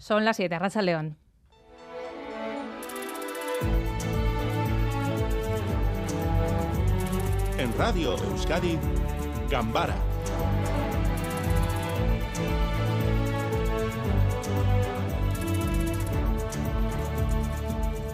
Son las 7, Racha León. En Radio Euskadi, Gambara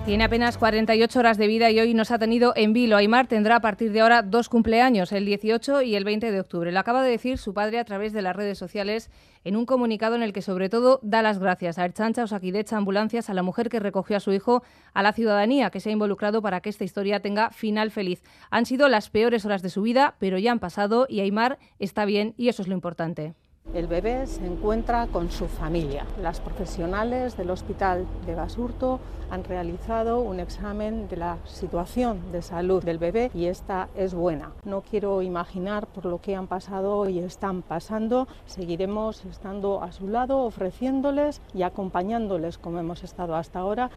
Tiene apenas 48 horas de vida y hoy nos ha tenido en vilo. Aymar tendrá a partir de ahora dos cumpleaños, el 18 y el 20 de octubre. Lo acaba de decir su padre a través de las redes sociales en un comunicado en el que sobre todo da las gracias a Erchancha, Osakidecha, Ambulancias, a la mujer que recogió a su hijo, a la ciudadanía que se ha involucrado para que esta historia tenga final feliz. Han sido las peores horas de su vida, pero ya han pasado y Aymar está bien y eso es lo importante. El bebé se encuentra con su familia. Las profesionales del Hospital de Basurto han realizado un examen de la situación de salud del bebé y esta es buena. No quiero imaginar por lo que han pasado y están pasando. Seguiremos estando a su lado, ofreciéndoles y acompañándoles como hemos estado hasta ahora.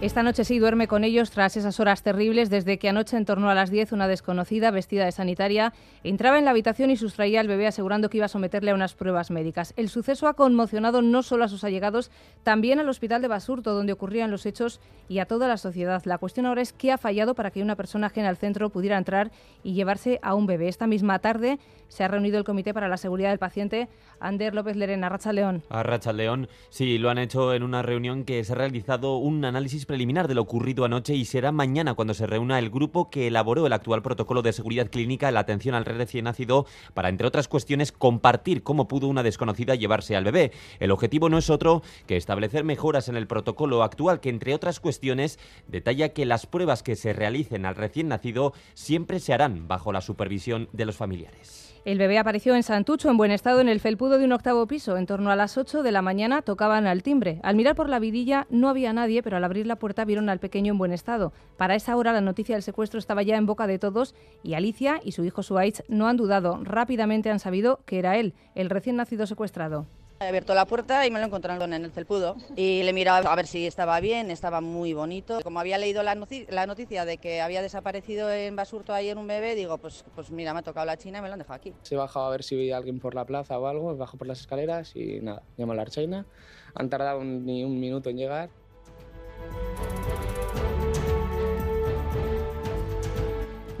Esta noche sí duerme con ellos tras esas horas terribles desde que anoche en torno a las 10 una desconocida vestida de sanitaria entraba en la habitación y sustraía al bebé asegurando que iba a someterle a unas pruebas médicas. El suceso ha conmocionado no solo a sus allegados, también al hospital de Basurto donde ocurrían los hechos y a toda la sociedad. La cuestión ahora es qué ha fallado para que una persona ajena al centro pudiera entrar y llevarse a un bebé. Esta misma tarde se ha reunido el Comité para la Seguridad del Paciente. Ander López Lerena, Racha León. A Racha León, sí, lo han hecho en una reunión que se ha realizado un análisis preliminar de lo ocurrido anoche y será mañana cuando se reúna el grupo que elaboró el actual protocolo de seguridad clínica en la atención al recién nacido para, entre otras cuestiones, compartir cómo pudo una desconocida llevarse al bebé. El objetivo no es otro que establecer mejoras en el protocolo actual que, entre otras cuestiones, detalla que las pruebas que se realicen al recién nacido siempre se harán bajo la supervisión de los familiares. El bebé apareció en Santucho, en buen estado, en el felpudo de un octavo piso. En torno a las 8 de la mañana tocaban al timbre. Al mirar por la vidilla no había nadie, pero al abrir la puerta vieron al pequeño en buen estado. Para esa hora la noticia del secuestro estaba ya en boca de todos y Alicia y su hijo Suaich no han dudado. Rápidamente han sabido que era él, el recién nacido secuestrado. He abierto la puerta y me lo encontraron en el celpudo. Y le miraba a ver si estaba bien, estaba muy bonito. Como había leído la, noticia de que había desaparecido en Basurto ayer un bebé, digo, pues, pues mira, me ha tocado la china y me lo han dejado aquí. Se bajado a ver si veía alguien por la plaza o algo, bajo por las escaleras y nada, llamo a la archaina. Han tardado ni un minuto en llegar.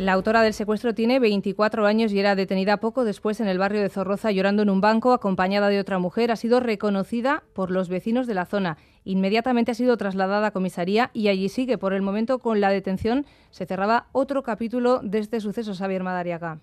La autora del secuestro tiene 24 años y era detenida poco después en el barrio de Zorroza llorando en un banco acompañada de otra mujer. Ha sido reconocida por los vecinos de la zona. Inmediatamente ha sido trasladada a comisaría y allí sigue. Por el momento, con la detención, se cerraba otro capítulo de este suceso, Xavier Madariaga.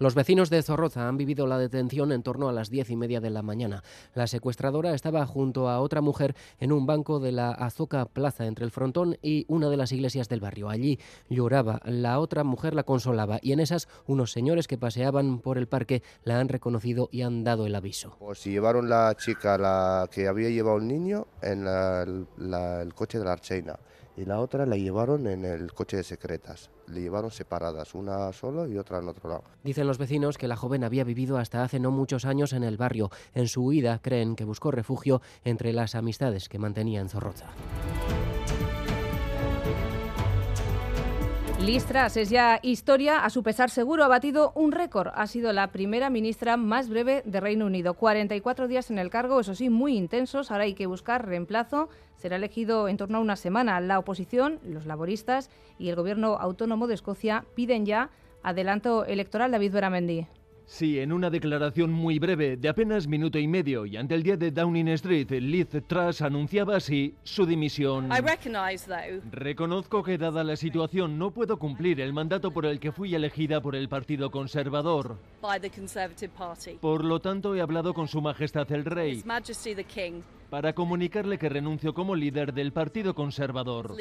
Los vecinos de Zorroza han vivido la detención en torno a las diez y media de la mañana. La secuestradora estaba junto a otra mujer en un banco de la Azoca Plaza entre el frontón y una de las iglesias del barrio. Allí lloraba, la otra mujer la consolaba y en esas unos señores que paseaban por el parque la han reconocido y han dado el aviso. Pues si llevaron la chica la que había llevado un niño en el coche de la Archeina y la otra la llevaron en el coche de secretas. Le llevaron separadas, una solo y otra en otro lado. Dicen los vecinos que la joven había vivido hasta hace no muchos años en el barrio. En su huida creen que buscó refugio entre las amistades que mantenía en Zorroza. Listras es ya historia, a su pesar seguro ha batido un récord. Ha sido la primera ministra más breve de Reino Unido. 44 días en el cargo, eso sí, muy intensos. Ahora hay que buscar reemplazo. Será elegido en torno a una semana. La oposición, los laboristas y el gobierno autónomo de Escocia piden ya adelanto electoral. David Beramendi. Sí, en una declaración muy breve, de apenas minuto y medio, y ante el día de Downing Street, Liz Truss anunciaba así su dimisión. Reconozco que dada la situación no puedo cumplir el mandato por el que fui elegida por el Partido Conservador. Por lo tanto, he hablado con Su Majestad el Rey para comunicarle que renuncio como líder del Partido Conservador.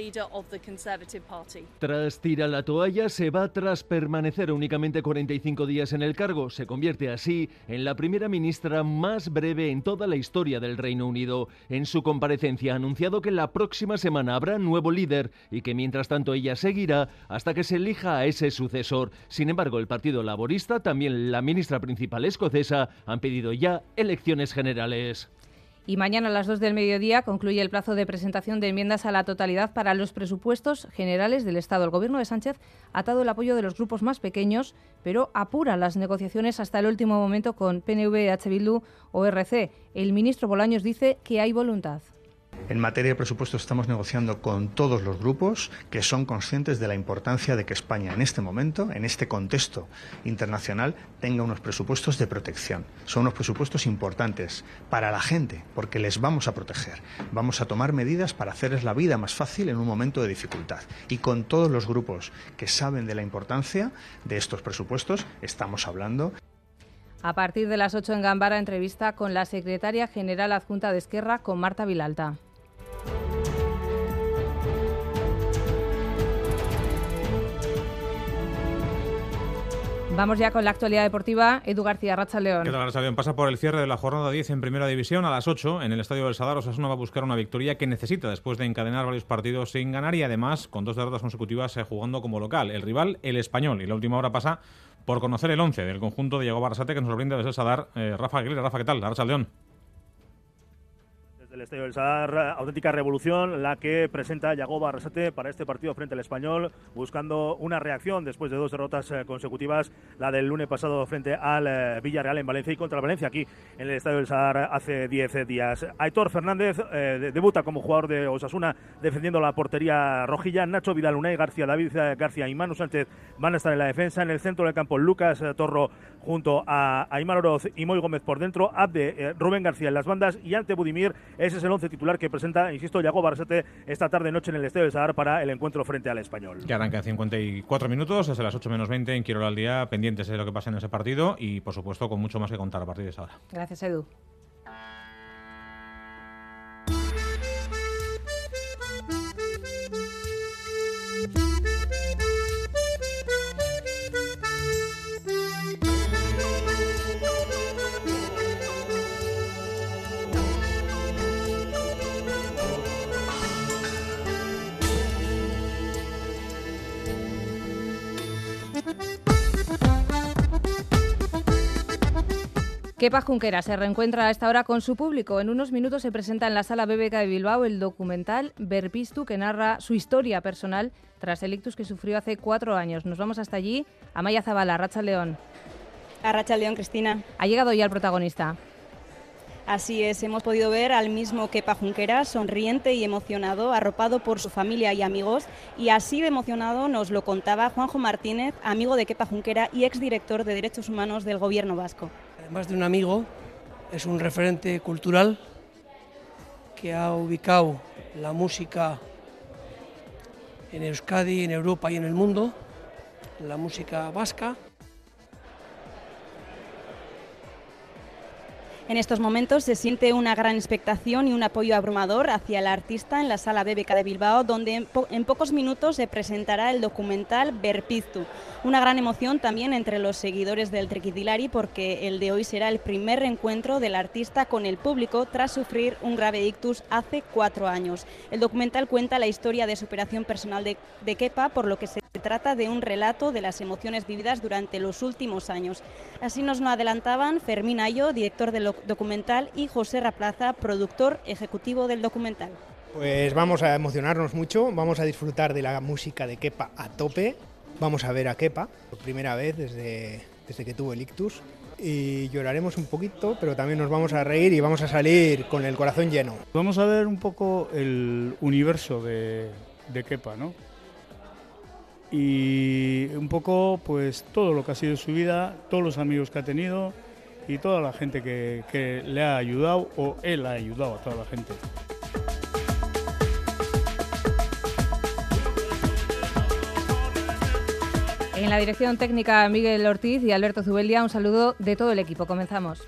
Tras tirar la toalla, se va tras permanecer únicamente 45 días en el cargo. Se convierte así en la primera ministra más breve en toda la historia del Reino Unido. En su comparecencia ha anunciado que la próxima semana habrá nuevo líder y que mientras tanto ella seguirá hasta que se elija a ese sucesor. Sin embargo, el Partido Laborista, también la ministra principal escocesa, han pedido ya elecciones generales. Y mañana a las 2 del mediodía concluye el plazo de presentación de enmiendas a la totalidad para los presupuestos generales del Estado. El Gobierno de Sánchez ha dado el apoyo de los grupos más pequeños, pero apura las negociaciones hasta el último momento con PNV, H. Bildu o RC. El ministro Bolaños dice que hay voluntad. En materia de presupuestos estamos negociando con todos los grupos que son conscientes de la importancia de que España en este momento, en este contexto internacional, tenga unos presupuestos de protección. Son unos presupuestos importantes para la gente porque les vamos a proteger. Vamos a tomar medidas para hacerles la vida más fácil en un momento de dificultad. Y con todos los grupos que saben de la importancia de estos presupuestos estamos hablando. A partir de las 8 en Gambara, entrevista con la secretaria general adjunta de Esquerra, con Marta Vilalta. Vamos ya con la actualidad deportiva. Edu García, Racha León. ¿Qué tal, Racha León? Pasa por el cierre de la jornada 10 en Primera División a las 8 en el Estadio del Sadar. Osasuna va a buscar una victoria que necesita después de encadenar varios partidos sin ganar y además con dos derrotas consecutivas eh, jugando como local. El rival, el español. Y la última hora pasa por conocer el 11 del conjunto de Diego Barrasate que nos lo brinda desde el Sadar. Eh, Rafa Aguilera. Rafa, ¿qué tal? Racha León el Estadio del Sadar, auténtica revolución la que presenta Yagoba Arrasate para este partido frente al Español, buscando una reacción después de dos derrotas eh, consecutivas, la del lunes pasado frente al eh, Villarreal en Valencia y contra Valencia aquí en el Estadio del Sadar hace 10 días. Aitor Fernández eh, debuta como jugador de Osasuna defendiendo la portería rojilla, Nacho Vidal Unai García, David García y Manu Sánchez van a estar en la defensa, en el centro del campo Lucas Torro junto a Aymar Oroz y Moy Gómez por dentro, Abde, Rubén García en las bandas y ante Budimir ese es el once titular que presenta, insisto, Yago Barsete esta tarde noche en el Estadio del Sadar para el encuentro frente al Español. Que arranca en 54 minutos, desde las 8 menos 20 en Quirola al día, pendientes de lo que pasa en ese partido y, por supuesto, con mucho más que contar a partir de esa hora. Gracias, Edu. Kepa Junquera se reencuentra a esta hora con su público. En unos minutos se presenta en la sala BBK de Bilbao el documental Verpistu que narra su historia personal tras el ictus que sufrió hace cuatro años. Nos vamos hasta allí. Amaya Zabala, Racha León. A Racha León, Cristina. Ha llegado ya el protagonista. Así es, hemos podido ver al mismo Kepa Junquera sonriente y emocionado, arropado por su familia y amigos, y así de emocionado nos lo contaba Juanjo Martínez, amigo de Kepa Junquera y exdirector de Derechos Humanos del Gobierno Vasco. Además de un amigo, es un referente cultural que ha ubicado la música en Euskadi, en Europa y en el mundo, la música vasca En estos momentos se siente una gran expectación y un apoyo abrumador hacia el artista en la sala BBK de Bilbao, donde en, pocos minutos se presentará el documental Verpiztu. Una gran emoción también entre los seguidores del Trequidilari porque el de hoy será el primer reencuentro del artista con el público tras sufrir un grave ictus hace cuatro años. El documental cuenta la historia de superación personal de, de Kepa, por lo que se trata de un relato de las emociones vividas durante los últimos años. Así nos lo adelantaban Fermín Ayo, director del documental, y José Raplaza, productor ejecutivo del documental. Pues vamos a emocionarnos mucho, vamos a disfrutar de la música de Kepa a tope, vamos a ver a Kepa por primera vez desde, desde que tuvo el ictus y lloraremos un poquito, pero también nos vamos a reír y vamos a salir con el corazón lleno. Vamos a ver un poco el universo de, de Kepa, ¿no? y un poco pues todo lo que ha sido su vida, todos los amigos que ha tenido y toda la gente que, que le ha ayudado o él ha ayudado a toda la gente. En la dirección técnica Miguel Ortiz y Alberto Zubelia, un saludo de todo el equipo. Comenzamos.